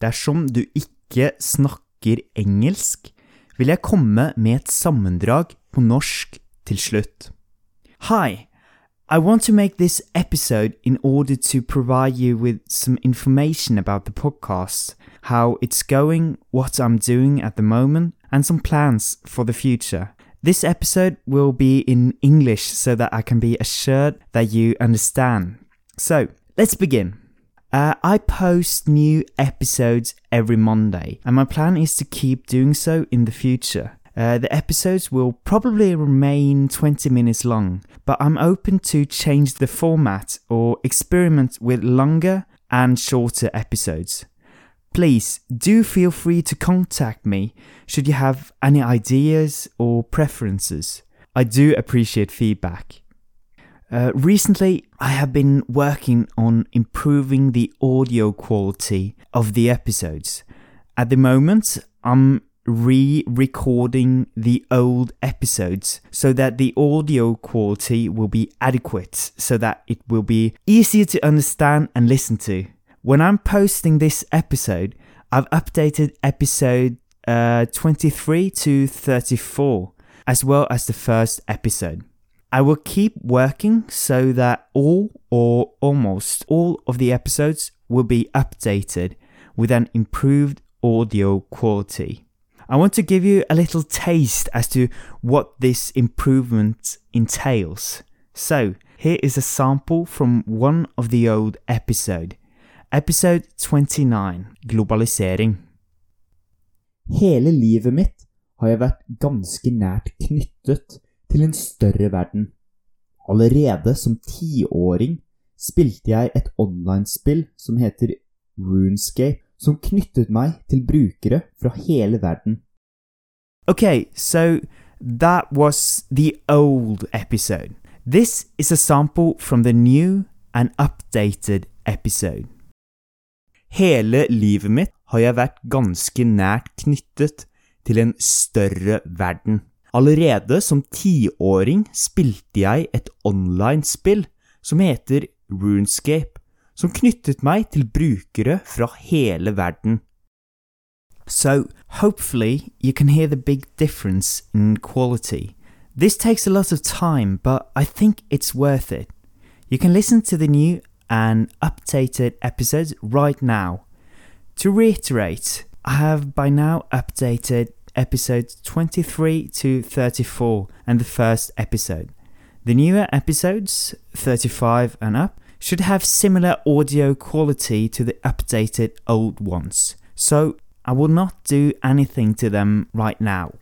Dersom du ikke snakker engelsk, vil jeg komme med et sammendrag på norsk til slutt. Hi, I want to make this episode in order to provide you with some information about the podcast, how it's going, what I'm doing at the moment, and some plans for the future. This episode will be in English so that I can be assured that you understand. So, let's begin. Uh, I post new episodes every Monday, and my plan is to keep doing so in the future. Uh, the episodes will probably remain 20 minutes long, but I'm open to change the format or experiment with longer and shorter episodes. Please do feel free to contact me should you have any ideas or preferences. I do appreciate feedback. Uh, recently, I have been working on improving the audio quality of the episodes. At the moment, I'm re recording the old episodes so that the audio quality will be adequate, so that it will be easier to understand and listen to. When I'm posting this episode, I've updated episode uh, 23 to 34, as well as the first episode. I will keep working so that all or almost all of the episodes will be updated with an improved audio quality. I want to give you a little taste as to what this improvement entails. So, here is a sample from one of the old episode. Episode 29, Globalisering. Hele livet mitt har jeg vært ganske nært knyttet til en større verden. Allerede som tiåring spilte jeg et online-spill som heter Runescape, som knyttet meg til brukere fra hele verden. Okay, so that was the old episode. This is a sample from the new and updated episode. Hele livet mitt har jeg vært ganske nært knyttet til en større verden. Allerede som tiåring spilte jeg et online-spill som heter Runescape, som knyttet meg til brukere fra hele verden. So, hopefully, you can hear the big difference in quality. This takes a lot of time, but I think it's worth it. You can listen to the new and updated episodes right now. To reiterate, I have by now updated episodes 23 to 34 and the first episode. The newer episodes, 35 and up, should have similar audio quality to the updated old ones, so I will not do anything to them right now.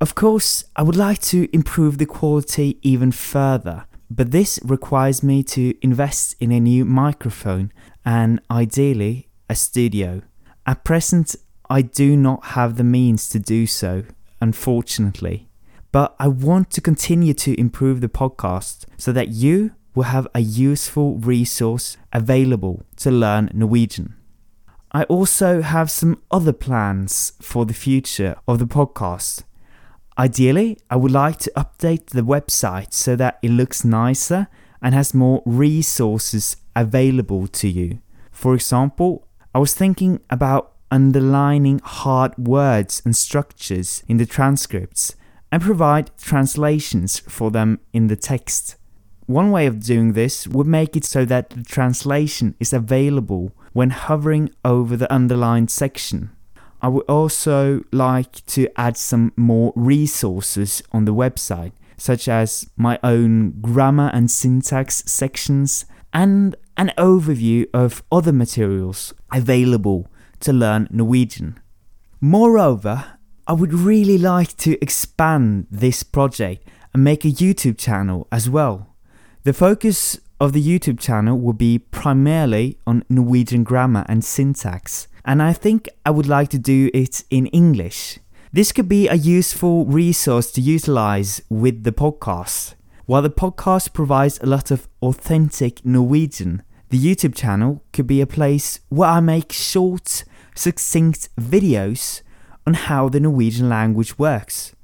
Of course, I would like to improve the quality even further, but this requires me to invest in a new microphone and ideally a studio. At present, I do not have the means to do so, unfortunately. But I want to continue to improve the podcast so that you will have a useful resource available to learn Norwegian. I also have some other plans for the future of the podcast. Ideally, I would like to update the website so that it looks nicer and has more resources available to you. For example, I was thinking about underlining hard words and structures in the transcripts and provide translations for them in the text. One way of doing this would make it so that the translation is available when hovering over the underlined section. I would also like to add some more resources on the website, such as my own grammar and syntax sections and an overview of other materials available to learn Norwegian. Moreover, I would really like to expand this project and make a YouTube channel as well. The focus of the YouTube channel will be primarily on Norwegian grammar and syntax, and I think I would like to do it in English. This could be a useful resource to utilize with the podcast. While the podcast provides a lot of authentic Norwegian, the YouTube channel could be a place where I make short, succinct videos on how the Norwegian language works.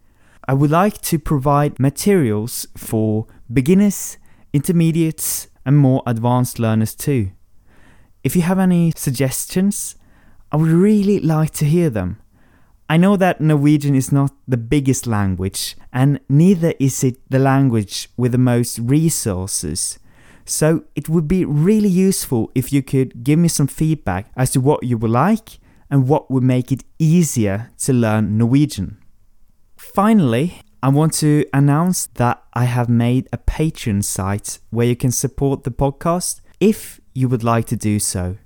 I would like to provide materials for beginners, intermediates, and more advanced learners too. If you have any suggestions, I would really like to hear them. I know that Norwegian is not the biggest language, and neither is it the language with the most resources. So it would be really useful if you could give me some feedback as to what you would like and what would make it easier to learn Norwegian. Finally, I want to announce that I have made a Patreon site where you can support the podcast if you would like to do so.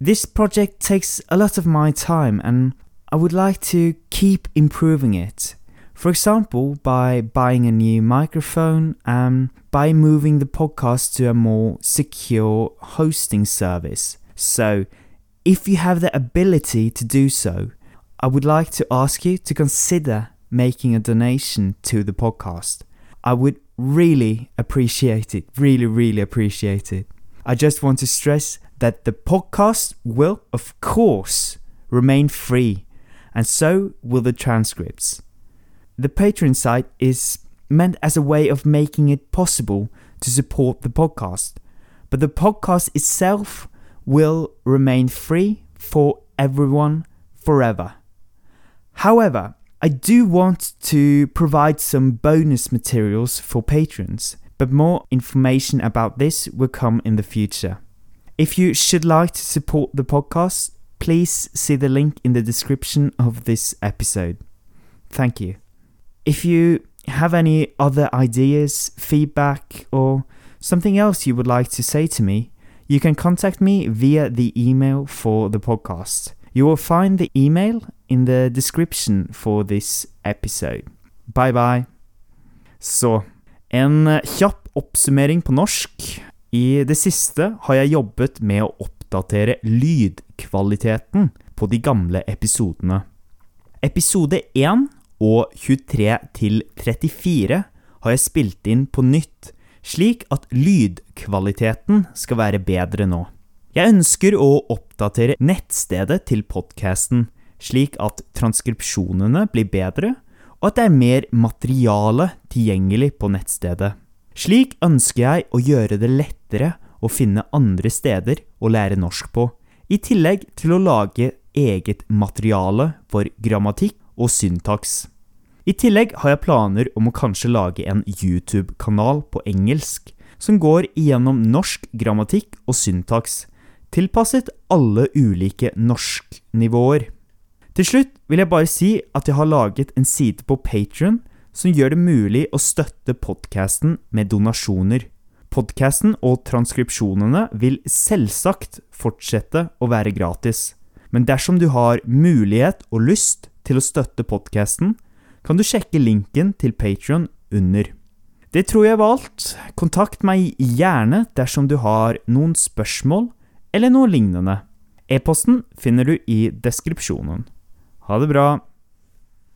This project takes a lot of my time and I would like to keep improving it. For example, by buying a new microphone and by moving the podcast to a more secure hosting service. So, if you have the ability to do so, I would like to ask you to consider making a donation to the podcast. I would really appreciate it, really, really appreciate it. I just want to stress that the podcast will, of course, remain free, and so will the transcripts. The Patreon site is meant as a way of making it possible to support the podcast, but the podcast itself will remain free for everyone forever. However, I do want to provide some bonus materials for patrons, but more information about this will come in the future. If you should like to support the podcast, please see the link in the description of this episode. Thank you. If you have any other ideas, feedback, or something else you would like to say to me, you can contact me via the email for the podcast. You will find the email in the description for this episode. Bye bye. Så, en kjapp oppsummering på norsk. I det siste har jeg jobbet med å oppdatere lydkvaliteten på de gamle episodene. Episode 1 og 23 til 34 har jeg spilt inn på nytt, slik at lydkvaliteten skal være bedre nå. Jeg ønsker å oppdatere nettstedet til podkasten, slik at transkripsjonene blir bedre, og at det er mer materiale tilgjengelig på nettstedet. Slik ønsker jeg å gjøre det lettere å finne andre steder å lære norsk på, i tillegg til å lage eget materiale for grammatikk og syntaks. I tillegg har jeg planer om å kanskje lage en YouTube-kanal på engelsk som går igjennom norsk grammatikk og syntaks, tilpasset alle ulike norsknivåer. Til slutt vil jeg bare si at jeg har laget en side på Patrion som gjør det mulig å støtte podkasten med donasjoner. Podkasten og transkripsjonene vil selvsagt fortsette å være gratis, men dersom du har mulighet og lyst til å støtte podkasten, kan du sjekke linken til Patrion under. Det tror jeg var alt. Kontakt meg gjerne dersom du har noen spørsmål eller noe lignende. E-posten finner du i deskripsjonen. Ha det bra!